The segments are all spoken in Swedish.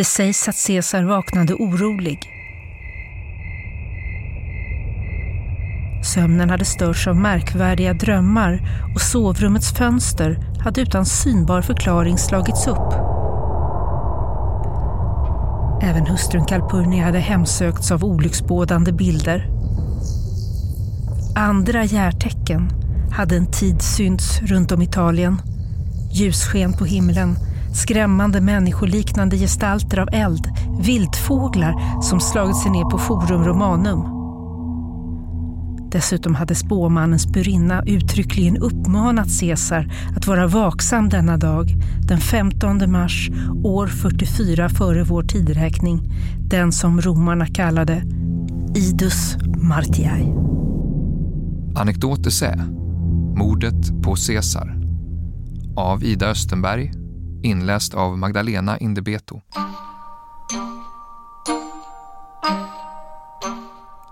Det sägs att Caesar vaknade orolig. Sömnen hade störts av märkvärdiga drömmar och sovrummets fönster hade utan synbar förklaring slagits upp. Även hustrun Calpurnia hade hemsökts av olycksbådande bilder. Andra järtecken hade en tid synts runt om Italien. Ljussken på himlen, skrämmande människoliknande gestalter av eld, vildfåglar som slagit sig ner på Forum Romanum. Dessutom hade spåmannens burinna uttryckligen uppmanat Caesar att vara vaksam denna dag, den 15 mars år 44 före vår tideräkning, den som romarna kallade Idus Martiae. Anekdot är Mordet på Caesar av Ida Östenberg, inläst av Magdalena Indebeto.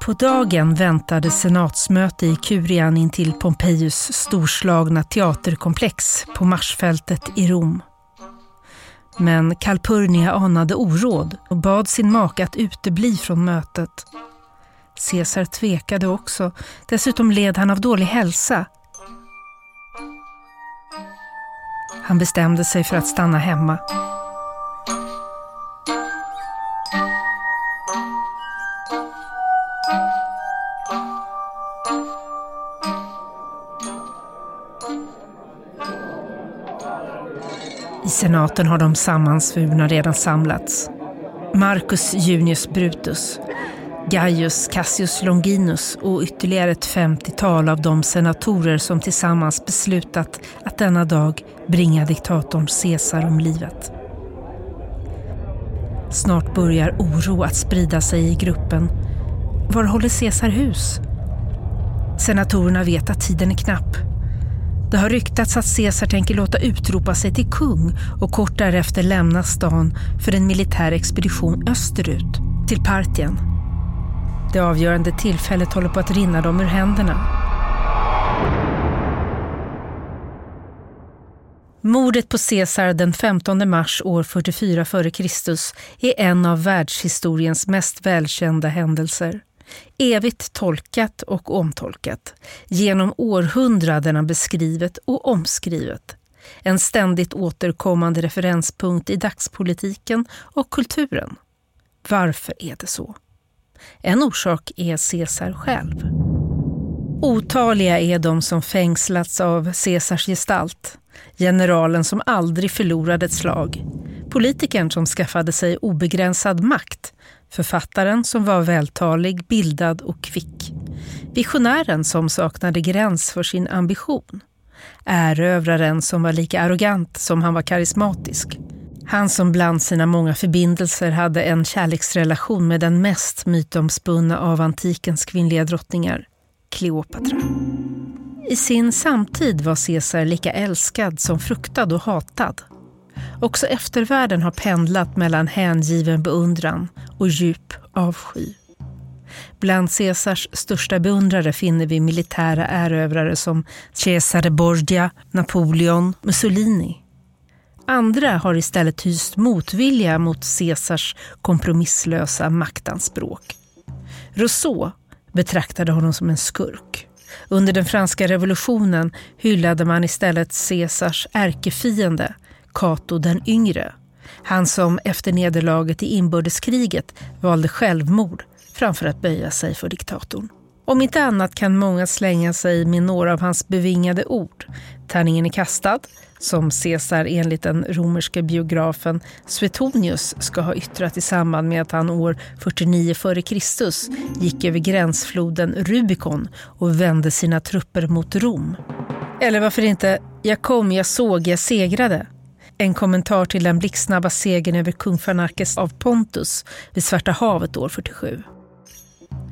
På dagen väntade senatsmöte i Kurian intill Pompejus storslagna teaterkomplex på Marsfältet i Rom. Men Calpurnia anade oråd och bad sin make att utebli från mötet. Caesar tvekade också. Dessutom led han av dålig hälsa. Han bestämde sig för att stanna hemma. I senaten har de sammansvurna redan samlats. Marcus Junius Brutus, Gaius Cassius Longinus och ytterligare ett femtiotal av de senatorer som tillsammans beslutat att denna dag bringa diktatorn Caesar om livet. Snart börjar oro att sprida sig i gruppen. Var håller Caesar hus? Senatorerna vet att tiden är knapp. Det har ryktats att Caesar tänker låta utropa sig till kung och kort därefter lämna stan för en militär expedition österut, till Partien. Det avgörande tillfället håller på att rinna dem ur händerna. Mordet på Caesar den 15 mars år 44 f.Kr. är en av världshistoriens mest välkända händelser. Evigt tolkat och omtolkat. Genom århundradena beskrivet och omskrivet. En ständigt återkommande referenspunkt i dagspolitiken och kulturen. Varför är det så? En orsak är Caesar själv. Otaliga är de som fängslats av Caesars gestalt. Generalen som aldrig förlorade ett slag. Politikern som skaffade sig obegränsad makt Författaren som var vältalig, bildad och kvick. Visionären som saknade gräns för sin ambition. Erövraren som var lika arrogant som han var karismatisk. Han som bland sina många förbindelser hade en kärleksrelation med den mest mytomspunna av antikens kvinnliga drottningar, Kleopatra. I sin samtid var Caesar lika älskad som fruktad och hatad. Också eftervärlden har pendlat mellan hängiven beundran och djup avsky. Bland Caesars största beundrare finner vi militära erövrare som Cesare Borgia, Napoleon, Mussolini. Andra har istället hyst motvilja mot Caesars kompromisslösa maktanspråk. Rousseau betraktade honom som en skurk. Under den franska revolutionen hyllade man istället Caesars ärkefiende, Cato den yngre. Han som efter nederlaget i inbördeskriget valde självmord framför att böja sig för diktatorn. Om inte annat kan många slänga sig med några av hans bevingade ord. Tärningen är kastad, som Caesar enligt den romerske biografen Suetonius ska ha yttrat i samband med att han år 49 f.Kr. gick över gränsfloden Rubicon och vände sina trupper mot Rom. Eller varför inte “Jag kom, jag såg, jag segrade” En kommentar till den blixtsnabba segern över kung Farnakes av Pontus vid Svarta havet år 47.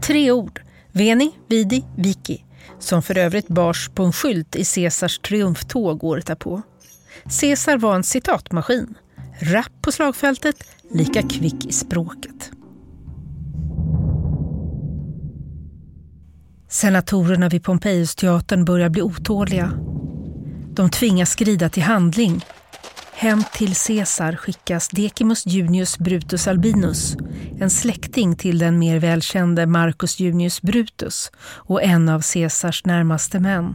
Tre ord, Veni, Vidi, Vici, som för övrigt bars på en skylt i Caesars triumftåg året därpå. Caesar var en citatmaskin, rapp på slagfältet, lika kvick i språket. Senatorerna vid Pompejusteatern börjar bli otåliga. De tvingas skrida till handling Hem till Caesar skickas Decimus Junius Brutus Albinus, en släkting till den mer välkände Marcus Junius Brutus och en av Caesars närmaste män.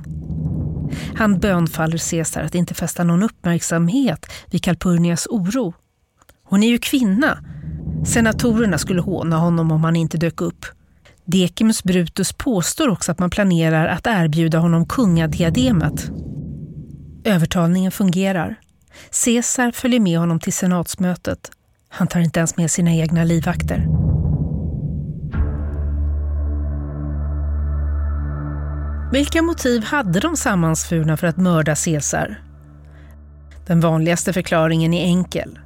Han bönfaller Caesar att inte fästa någon uppmärksamhet vid Calpurnias oro. Hon är ju kvinna. Senatorerna skulle håna honom om han inte dök upp. Decimus Brutus påstår också att man planerar att erbjuda honom kungadiademet. Övertalningen fungerar. Caesar följer med honom till senatsmötet. Han tar inte ens med sina egna livvakter. Vilka motiv hade de sammansvurna för att mörda Caesar? Den vanligaste förklaringen är enkel.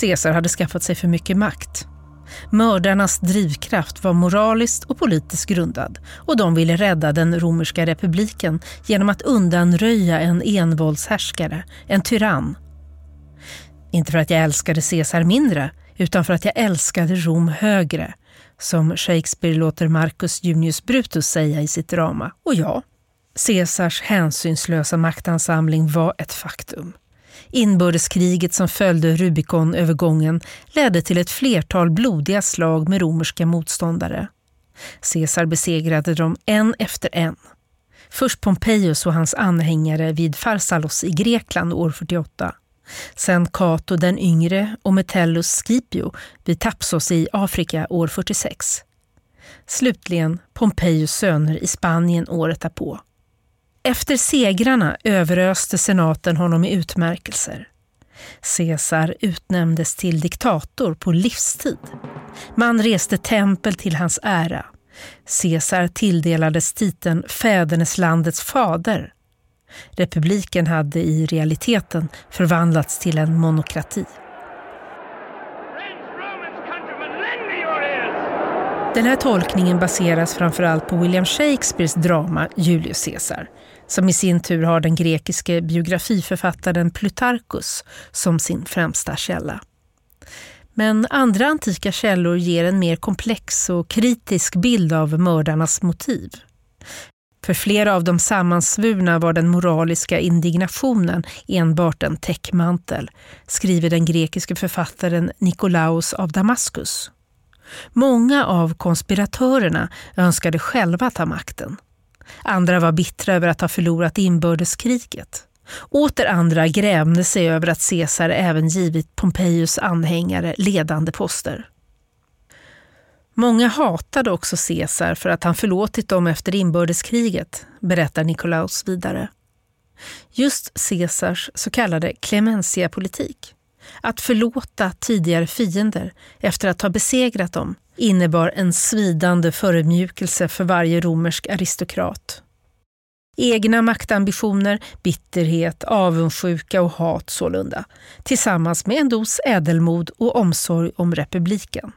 Caesar hade skaffat sig för mycket makt. Mördarnas drivkraft var moraliskt och politiskt grundad och de ville rädda den romerska republiken genom att undanröja en envåldshärskare, en tyrann. Inte för att jag älskade Caesar mindre, utan för att jag älskade Rom högre, som Shakespeare låter Marcus Junius Brutus säga i sitt drama. Och ja, Caesars hänsynslösa maktansamling var ett faktum. Inbördeskriget som följde Rubikonövergången ledde till ett flertal blodiga slag med romerska motståndare. Caesar besegrade dem en efter en. Först Pompejus och hans anhängare vid Farsalos i Grekland år 48. Sen Cato den yngre och Metellus Scipio vid Tapsos i Afrika år 46. Slutligen Pompejus söner i Spanien året därpå. Efter segrarna överöste senaten honom i utmärkelser. Caesar utnämndes till diktator på livstid. Man reste tempel till hans ära. Caesar tilldelades titeln fäderneslandets fader. Republiken hade i realiteten förvandlats till en monokrati. Den här tolkningen baseras framförallt på William Shakespeares drama Julius Caesar som i sin tur har den grekiske biografiförfattaren Plutarchus som sin främsta källa. Men andra antika källor ger en mer komplex och kritisk bild av mördarnas motiv. För flera av de sammansvurna var den moraliska indignationen enbart en täckmantel, skriver den grekiske författaren Nikolaus av Damaskus. Många av konspiratörerna önskade själva ta makten. Andra var bittra över att ha förlorat inbördeskriget. Åter andra grämde sig över att Caesar även givit Pompejus anhängare ledande poster. Många hatade också Caesar för att han förlåtit dem efter inbördeskriget, berättar Nikolaus vidare. Just Caesars så kallade clementia-politik, att förlåta tidigare fiender efter att ha besegrat dem, innebar en svidande förödmjukelse för varje romersk aristokrat. Egna maktambitioner, bitterhet, avundsjuka och hat sålunda, tillsammans med en dos ädelmod och omsorg om republiken.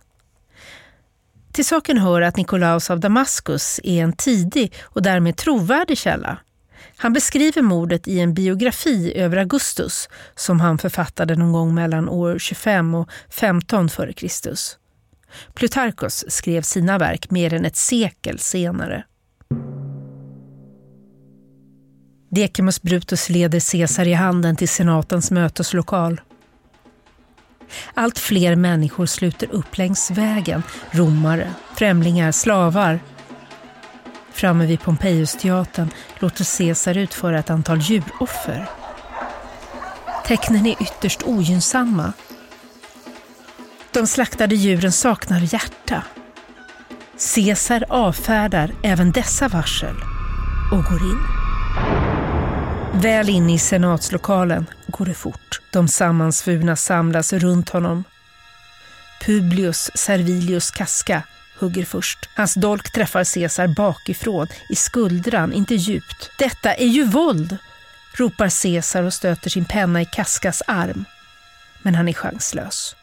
Till saken hör att Nikolaus av Damaskus är en tidig och därmed trovärdig källa. Han beskriver mordet i en biografi över Augustus som han författade någon gång mellan år 25 och 15 f.Kr. Plutarchos skrev sina verk mer än ett sekel senare. Decimus Brutus leder Caesar i handen till senatens möteslokal. Allt fler människor sluter upp längs vägen. Romare, främlingar, slavar. Framme vid Pompejusteatern låter Caesar utföra ett antal djuroffer. Tecknen är ytterst ogynnsamma. De slaktade djuren saknar hjärta. Caesar avfärdar även dessa varsel och går in. Väl inne i senatslokalen går det fort. De sammansvurna samlas runt honom. Publius Servilius Casca hugger först. Hans dolk träffar Caesar bakifrån, i skuldran, inte djupt. Detta är ju våld! ropar Caesar och stöter sin penna i Cascas arm. Men han är chanslös.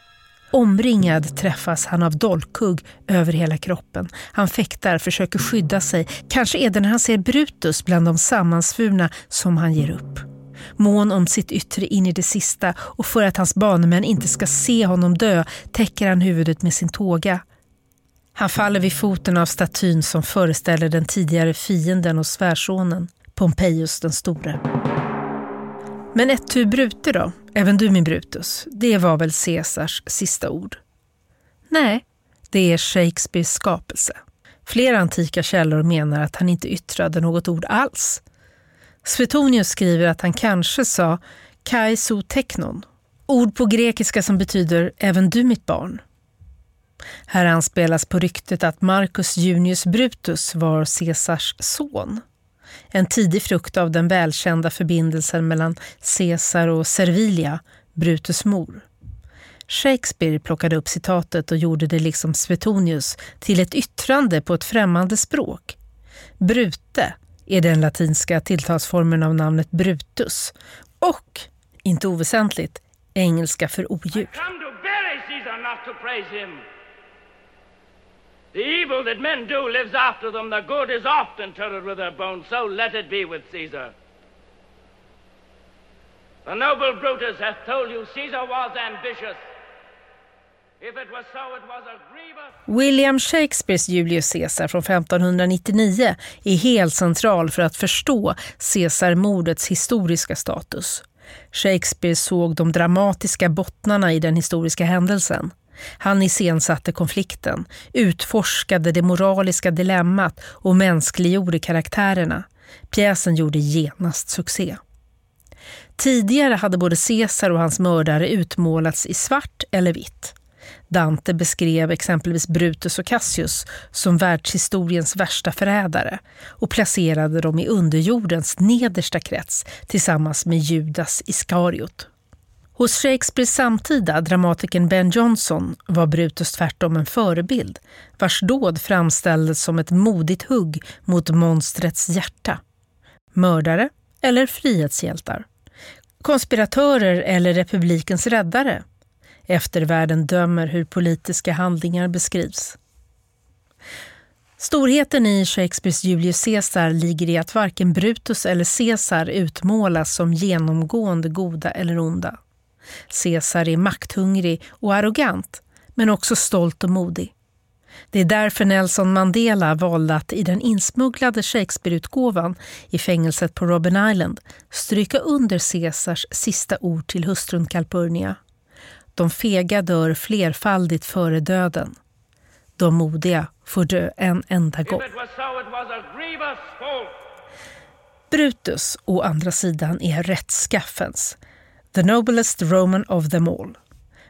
Omringad träffas han av dolkhugg över hela kroppen. Han fäktar, försöker skydda sig. Kanske är det när han ser Brutus bland de sammansvurna som han ger upp. Mån om sitt yttre in i det sista och för att hans banemän inte ska se honom dö täcker han huvudet med sin tåga. Han faller vid foten av statyn som föreställer den tidigare fienden och svärsonen, Pompejus den store. Men ett tu brute då, Även du min Brutus, det var väl Caesars sista ord? Nej, det är Shakespeares skapelse. Flera antika källor menar att han inte yttrade något ord alls. Svetonius skriver att han kanske sa kai so teknon, ord på grekiska som betyder även du mitt barn. Här anspelas på ryktet att Marcus Junius Brutus var Caesars son. En tidig frukt av den välkända förbindelsen mellan Caesar och Servilia, Brutus mor. Shakespeare plockade upp citatet och gjorde det liksom Svetonius till ett yttrande på ett främmande språk. Brute är den latinska tilltalsformen av namnet Brutus och, inte oväsentligt, engelska för odjur. The evil that men do lives after them, the good is often turtled with their bones, so let it be with Caesar. The noble Brutus hath told you Caesar was ambitious. William Shakespeares Julius Caesar från 1599 är helt central för att förstå Caesarmordets historiska status. Shakespeare såg de dramatiska bottnarna i den historiska händelsen. Han iscensatte konflikten, utforskade det moraliska dilemmat och mänskliggjorde karaktärerna. Pjäsen gjorde genast succé. Tidigare hade både Caesar och hans mördare utmålats i svart eller vitt. Dante beskrev exempelvis Brutus och Cassius som världshistoriens värsta förrädare och placerade dem i underjordens nedersta krets tillsammans med Judas Iskariot. Hos Shakespeares samtida, dramatikern Ben Jonson, var Brutus tvärtom en förebild vars dåd framställdes som ett modigt hugg mot monstrets hjärta. Mördare eller frihetshjältar? Konspiratörer eller republikens räddare? Eftervärlden dömer hur politiska handlingar beskrivs. Storheten i Shakespeares Julius Caesar ligger i att varken Brutus eller Caesar utmålas som genomgående goda eller onda. Caesar är makthungrig och arrogant, men också stolt och modig. Det är därför Nelson Mandela valde att i den insmugglade Shakespeare-utgåvan i fängelset på Robben Island stryka under Caesars sista ord till hustrun Calpurnia. De fega dör flerfaldigt före döden. De modiga får dö en enda gång. Brutus, å andra sidan, är rättskaffens. The noblest Roman of them all.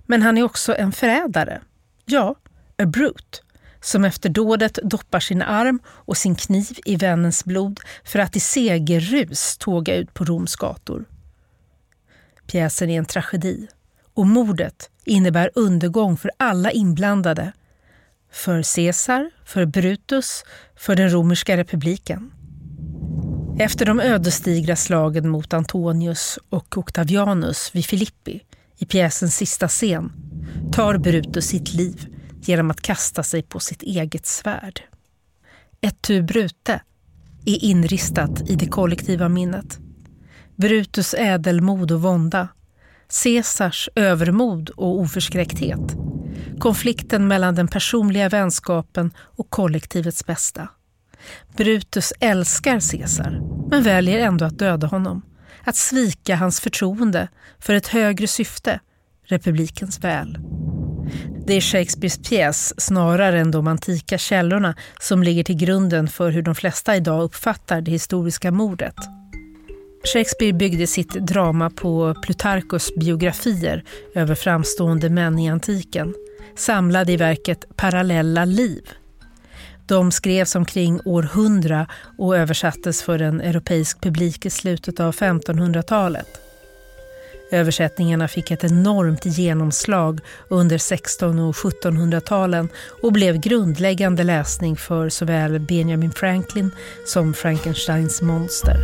Men han är också en förrädare. Ja, a brute som efter dådet doppar sin arm och sin kniv i vännens blod för att i segerrus tåga ut på Roms gator. Pjäsen är en tragedi och mordet innebär undergång för alla inblandade. För Caesar, för Brutus, för den romerska republiken. Efter de ödesdigra slagen mot Antonius och Octavianus vid Filippi i pjäsens sista scen tar Brutus sitt liv genom att kasta sig på sitt eget svärd. Ett tu brute är inristat i det kollektiva minnet. Brutus ädelmod och vånda Caesars övermod och oförskräckthet. Konflikten mellan den personliga vänskapen och kollektivets bästa. Brutus älskar Caesar, men väljer ändå att döda honom. Att svika hans förtroende för ett högre syfte, republikens väl. Det är Shakespeares pjäs snarare än de antika källorna som ligger till grunden för hur de flesta idag uppfattar det historiska mordet. Shakespeare byggde sitt drama på Plutarkos biografier över framstående män i antiken, samlade i verket Parallella liv. De skrevs omkring år 100 och översattes för en europeisk publik i slutet av 1500-talet. Översättningarna fick ett enormt genomslag under 1600 och 1700-talen och blev grundläggande läsning för såväl Benjamin Franklin som Frankensteins monster.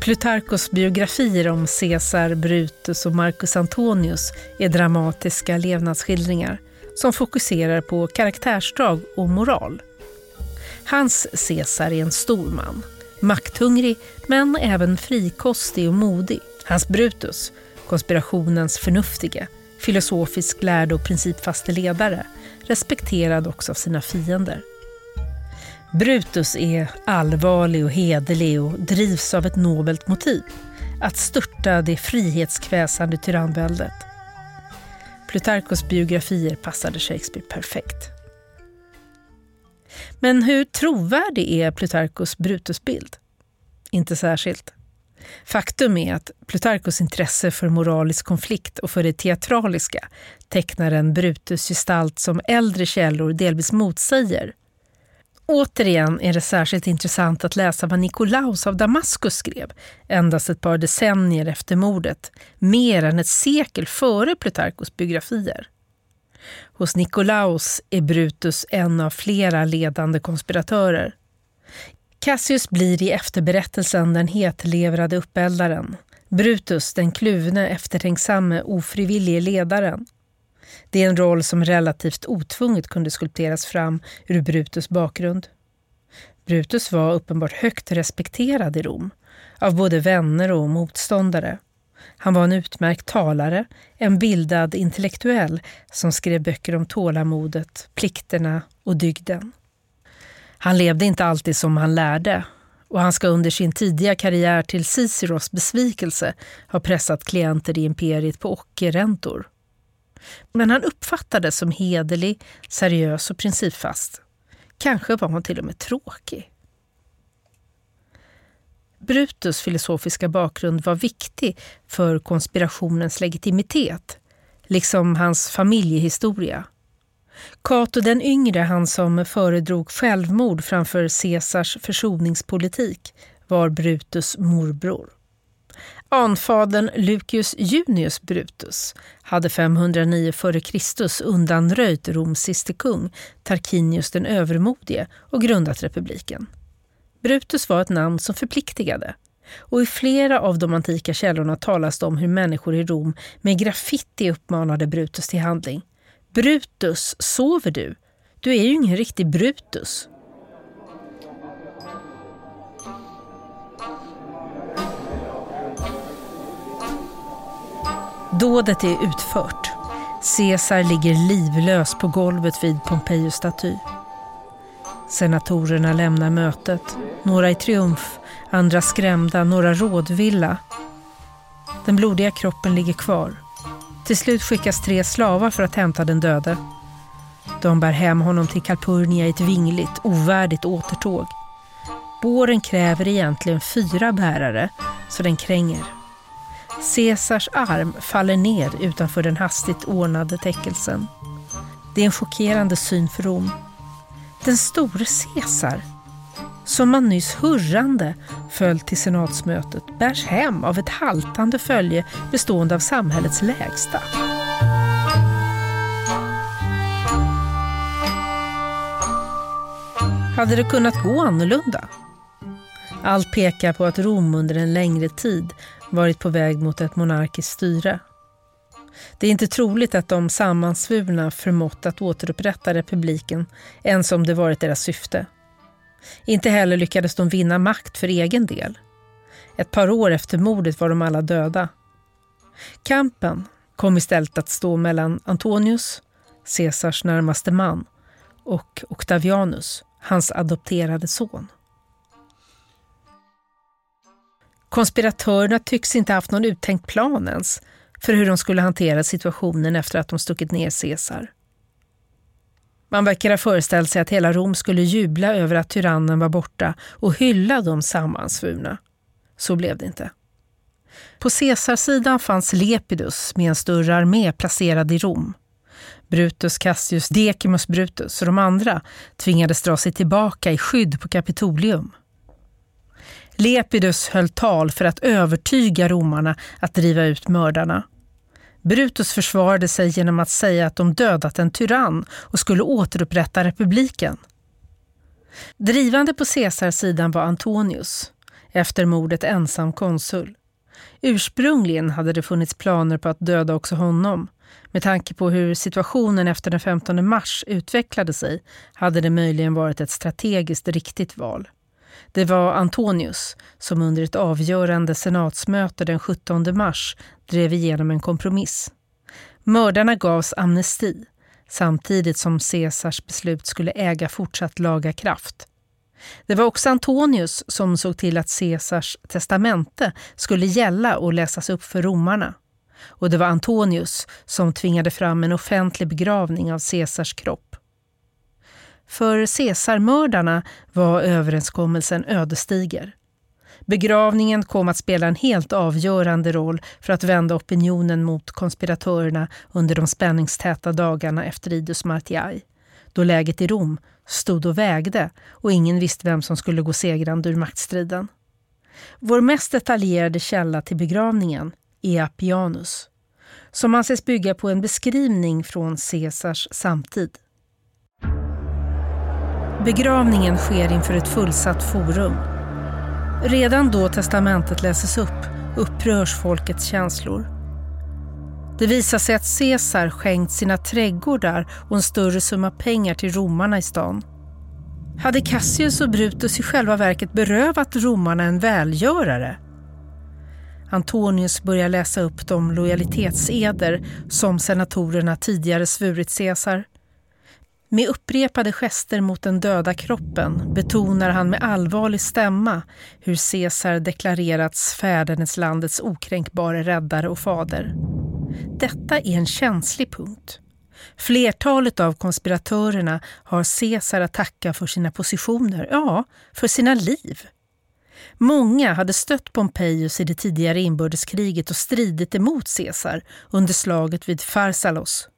Plutarkos biografier om Caesar, Brutus och Marcus Antonius är dramatiska levnadsskildringar som fokuserar på karaktärsdrag och moral. Hans Caesar är en stor man, makthungrig men även frikostig och modig. Hans Brutus, konspirationens förnuftige, filosofisk lärde och principfaste ledare, respekterad också av sina fiender. Brutus är allvarlig och hederlig och drivs av ett nobelt motiv. att störta det frihetskväsande tyrannväldet. Plutarkos biografier passade Shakespeare perfekt. Men hur trovärdig är Plutarkos Brutusbild? Inte särskilt. Faktum är att Plutarkos intresse för moralisk konflikt och för det teatraliska tecknar en Brutus gestalt som äldre källor delvis motsäger. Återigen är det särskilt intressant att läsa vad Nikolaus av Damaskus skrev endast ett par decennier efter mordet, mer än ett sekel före Plutarkos biografier. Hos Nikolaus är Brutus en av flera ledande konspiratörer. Cassius blir i efterberättelsen den hetlevrade uppeldaren. Brutus den kluvne, eftertänksamme, ofrivillige ledaren. Det är en roll som relativt otvunget kunde skulpteras fram ur Brutus bakgrund. Brutus var uppenbart högt respekterad i Rom, av både vänner och motståndare. Han var en utmärkt talare, en bildad intellektuell som skrev böcker om tålamodet, plikterna och dygden. Han levde inte alltid som han lärde och han ska under sin tidiga karriär till Ciceros besvikelse ha pressat klienter i imperiet på ockerräntor. Men han uppfattades som hederlig, seriös och principfast. Kanske var han till och med tråkig. Brutus filosofiska bakgrund var viktig för konspirationens legitimitet, liksom hans familjehistoria. Cato den yngre, han som föredrog självmord framför Caesars försoningspolitik, var Brutus morbror. Anfadern Lucius Junius Brutus hade 509 f.Kr. undanröjt Roms siste kung, Tarquinius den övermodige, och grundat republiken. Brutus var ett namn som förpliktigade. Och i flera av de antika källorna talas det om hur människor i Rom med graffiti uppmanade Brutus till handling. Brutus, sover du? Du är ju ingen riktig Brutus. Dådet är utfört. Caesar ligger livlös på golvet vid Pompejus staty. Senatorerna lämnar mötet. Några i triumf, andra skrämda, några rådvilla. Den blodiga kroppen ligger kvar. Till slut skickas tre slavar för att hämta den döde. De bär hem honom till Calpurnia i ett vingligt, ovärdigt återtåg. Båren kräver egentligen fyra bärare, så den kränger. Caesars arm faller ner utanför den hastigt ordnade täckelsen. Det är en chockerande syn för Rom. Den store Caesar, som man nyss hurrande följt till senatsmötet, bärs hem av ett haltande följe bestående av samhällets lägsta. Hade det kunnat gå annorlunda? Allt pekar på att Rom under en längre tid varit på väg mot ett monarkiskt styre. Det är inte troligt att de sammansvurna förmått att återupprätta republiken ens om det varit deras syfte. Inte heller lyckades de vinna makt för egen del. Ett par år efter mordet var de alla döda. Kampen kom istället att stå mellan Antonius, Caesars närmaste man, och Octavianus, hans adopterade son. Konspiratörerna tycks inte haft någon uttänkt plan ens för hur de skulle hantera situationen efter att de stuckit ner Caesar. Man verkar ha föreställt sig att hela Rom skulle jubla över att tyrannen var borta och hylla de sammansvurna. Så blev det inte. På Caesarsidan fanns Lepidus med en större armé placerad i Rom. Brutus Cassius Decimus Brutus och de andra tvingades dra sig tillbaka i skydd på Kapitolium. Lepidus höll tal för att övertyga romarna att driva ut mördarna. Brutus försvarade sig genom att säga att de dödat en tyrann och skulle återupprätta republiken. Drivande på Caesars sidan var Antonius, efter mordet ensam konsul. Ursprungligen hade det funnits planer på att döda också honom. Med tanke på hur situationen efter den 15 mars utvecklade sig hade det möjligen varit ett strategiskt riktigt val. Det var Antonius som under ett avgörande senatsmöte den 17 mars drev igenom en kompromiss. Mördarna gavs amnesti samtidigt som Caesars beslut skulle äga fortsatt laga kraft. Det var också Antonius som såg till att Caesars testamente skulle gälla och läsas upp för romarna. Och det var Antonius som tvingade fram en offentlig begravning av Caesars kropp. För Caesarmördarna var överenskommelsen ödesdiger. Begravningen kom att spela en helt avgörande roll för att vända opinionen mot konspiratörerna under de spänningstäta dagarna efter Idus Martiai, då läget i Rom stod och vägde och ingen visste vem som skulle gå segrande ur maktstriden. Vår mest detaljerade källa till begravningen är Appianus, som anses bygga på en beskrivning från Caesars samtid. Begravningen sker inför ett fullsatt forum. Redan då testamentet läses upp upprörs folkets känslor. Det visar sig att Caesar skänkt sina trädgårdar och en större summa pengar till romarna i stan. Hade Cassius och Brutus i själva verket berövat romarna en välgörare? Antonius börjar läsa upp de lojalitetseder som senatorerna tidigare svurit Caesar. Med upprepade gester mot den döda kroppen betonar han med allvarlig stämma hur Caesar deklarerats fäderneslandets okränkbara räddare och fader. Detta är en känslig punkt. Flertalet av konspiratörerna har Caesar att tacka för sina positioner, ja, för sina liv. Många hade stött Pompejus i det tidigare inbördeskriget och stridit emot Caesar under slaget vid Pharsalos.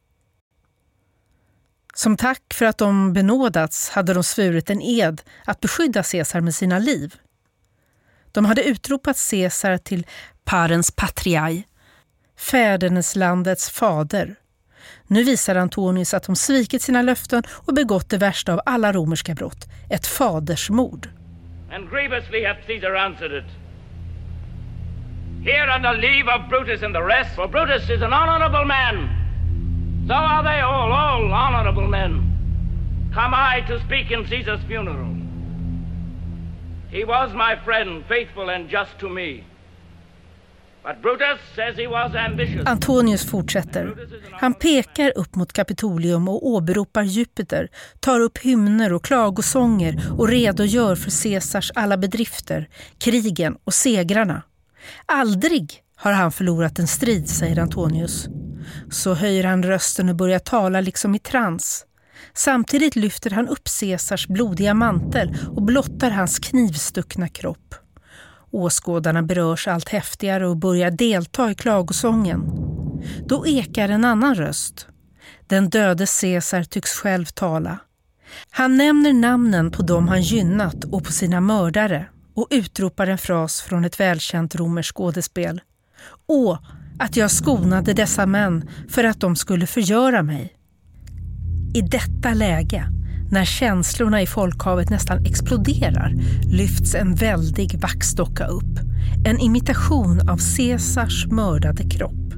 Som tack för att de benådats hade de svurit en ed att beskydda Caesar med sina liv. De hade utropat Caesar till parens patriai, fäderneslandets fader. Nu visar Antonius att de svikit sina löften och begått det värsta av alla romerska brott, ett fadersmord. And grievously hath Caesar answered it. Here under leave of Brutus and the rest, for Brutus is an honorable man. So are they all, all honorable men. Come I to speak in Caesar's funeral. He was my friend, faithful and just to me. Antonius fortsätter. Han pekar upp mot Kapitolium och åberopar Jupiter, tar upp hymner och klagosånger och redogör för Caesars alla bedrifter, krigen och segrarna. Aldrig har han förlorat en strid, säger Antonius. Så höjer han rösten och börjar tala liksom i trans. Samtidigt lyfter han upp Caesars blodiga mantel och blottar hans knivstuckna kropp. Åskådarna berörs allt häftigare och börjar delta i klagosången. Då ekar en annan röst. Den döde Caesar tycks själv tala. Han nämner namnen på dem han gynnat och på sina mördare och utropar en fras från ett välkänt romerskt skådespel. Åh, att jag skonade dessa män för att de skulle förgöra mig. I detta läge när känslorna i folkhavet nästan exploderar lyfts en väldig vaxdocka upp. En imitation av Caesars mördade kropp.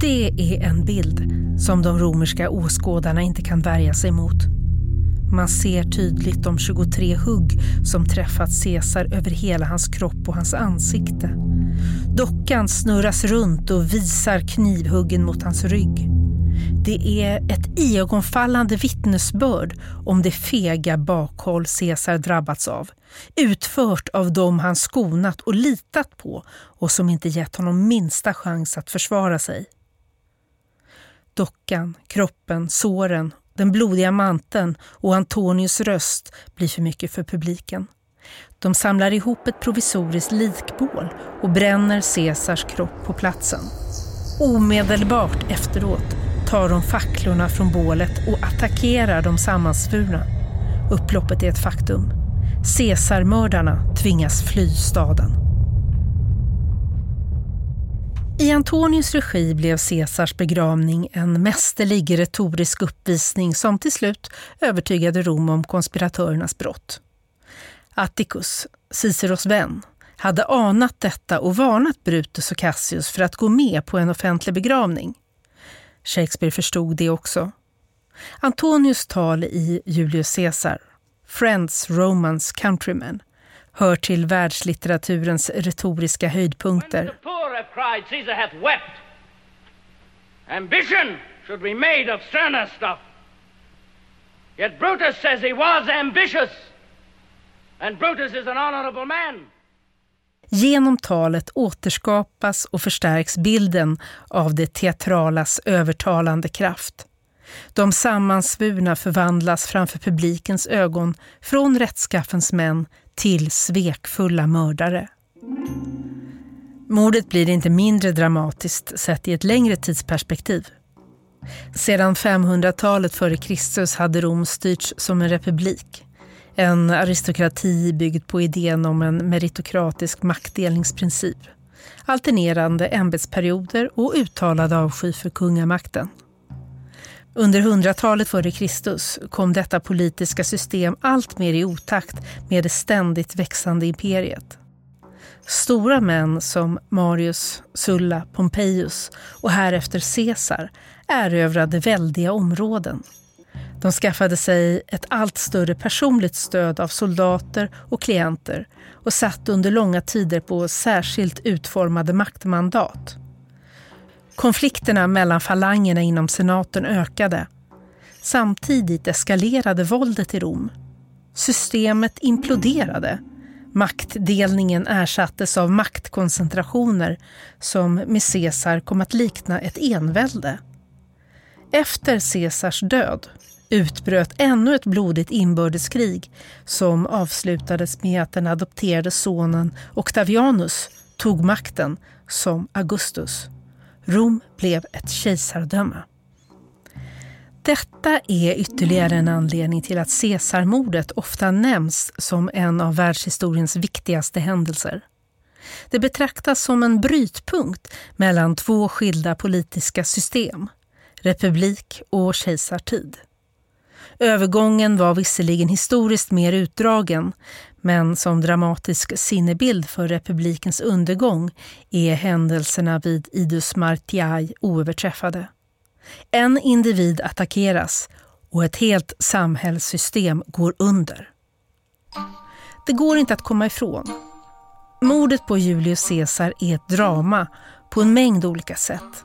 Det är en bild som de romerska åskådarna inte kan värja sig mot. Man ser tydligt de 23 hugg som träffat Caesar över hela hans kropp och hans ansikte. Dockan snurras runt och visar knivhuggen mot hans rygg. Det är ett iögonfallande vittnesbörd om det fega bakhåll Caesar drabbats av. Utfört av dem han skonat och litat på och som inte gett honom minsta chans att försvara sig. Dockan, kroppen, såren, den blodiga manteln och Antonius röst blir för mycket för publiken. De samlar ihop ett provisoriskt likbål och bränner Caesars kropp på platsen. Omedelbart efteråt tar de facklorna från bålet och attackerar de sammansvurna. Upploppet är ett faktum. Caesarmördarna tvingas fly staden. I Antonius regi blev Caesars begravning en mästerlig retorisk uppvisning som till slut övertygade Rom om konspiratörernas brott. Atticus, Ciceros vän, hade anat detta och varnat Brutus och Cassius för att gå med på en offentlig begravning. Shakespeare förstod det också. Antonius tal i Julius Caesar, Friends, Romans, Countrymen, hör till världslitteraturens retoriska höjdpunkter. Ambition should be made of sterner stuff. Yet Brutus says he was ambitious. And Brutus is an honorable man. Genom talet återskapas och förstärks bilden av det teatralas övertalande kraft. De sammansvurna förvandlas framför publikens ögon från rättskaffens män till svekfulla mördare. Mordet blir inte mindre dramatiskt sett i ett längre tidsperspektiv. Sedan 500-talet före Kristus hade Rom styrts som en republik. En aristokrati byggd på idén om en meritokratisk maktdelningsprincip. Alternerande ämbetsperioder och uttalad avsky för kungamakten. Under hundratalet före Kristus kom detta politiska system allt mer i otakt med det ständigt växande imperiet. Stora män som Marius, Sulla, Pompejus och härefter Caesar erövrade väldiga områden. De skaffade sig ett allt större personligt stöd av soldater och klienter och satt under långa tider på särskilt utformade maktmandat. Konflikterna mellan falangerna inom senaten ökade. Samtidigt eskalerade våldet i Rom. Systemet imploderade. Maktdelningen ersattes av maktkoncentrationer som med Caesar kom att likna ett envälde. Efter Caesars död utbröt ännu ett blodigt inbördeskrig som avslutades med att den adopterade sonen Octavianus tog makten som Augustus. Rom blev ett kejsardöme. Detta är ytterligare en anledning till att Caesarmordet ofta nämns som en av världshistoriens viktigaste händelser. Det betraktas som en brytpunkt mellan två skilda politiska system, republik och kejsartid. Övergången var visserligen historiskt mer utdragen men som dramatisk sinnebild för republikens undergång är händelserna vid Idus Martiai oöverträffade. En individ attackeras och ett helt samhällssystem går under. Det går inte att komma ifrån. Mordet på Julius Caesar är ett drama på en mängd olika sätt.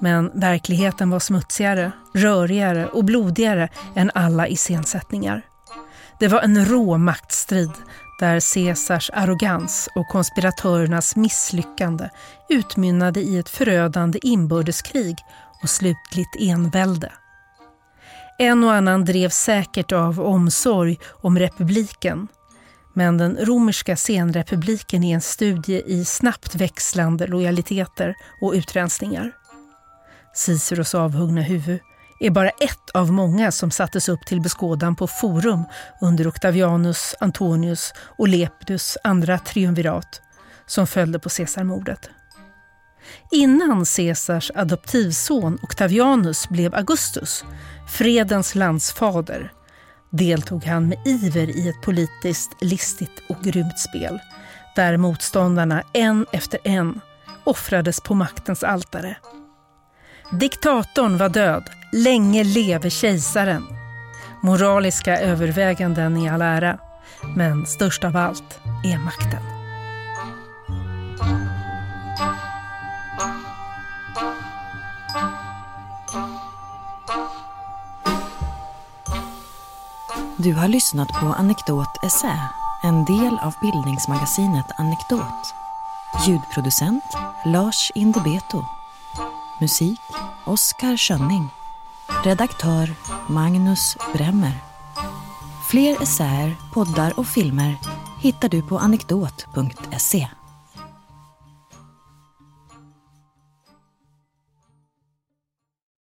Men verkligheten var smutsigare, rörigare och blodigare än alla iscensättningar. Det var en rå maktstrid där Caesars arrogans och konspiratörernas misslyckande utmynnade i ett förödande inbördeskrig och slutligt envälde. En och annan drev säkert av omsorg om republiken men den romerska senrepubliken är en studie i snabbt växlande lojaliteter och utrensningar. Ciceros avhuggna huvud är bara ett av många som sattes upp till beskådan på Forum under Octavianus, Antonius och Lepidus andra triumvirat som följde på Caesarmordet. Innan Caesars adoptivson Octavianus blev Augustus, fredens landsfader, deltog han med iver i ett politiskt listigt och grymt spel där motståndarna en efter en offrades på maktens altare. Diktatorn var död, länge leve kejsaren. Moraliska överväganden i all ära, men störst av allt är makten. Du har lyssnat på Anekdot Essä, en del av bildningsmagasinet Anekdot. Ljudproducent Lars Indebeto. Musik Oskar Schönning. Redaktör Magnus Bremmer. Fler essäer, poddar och filmer hittar du på anekdot.se.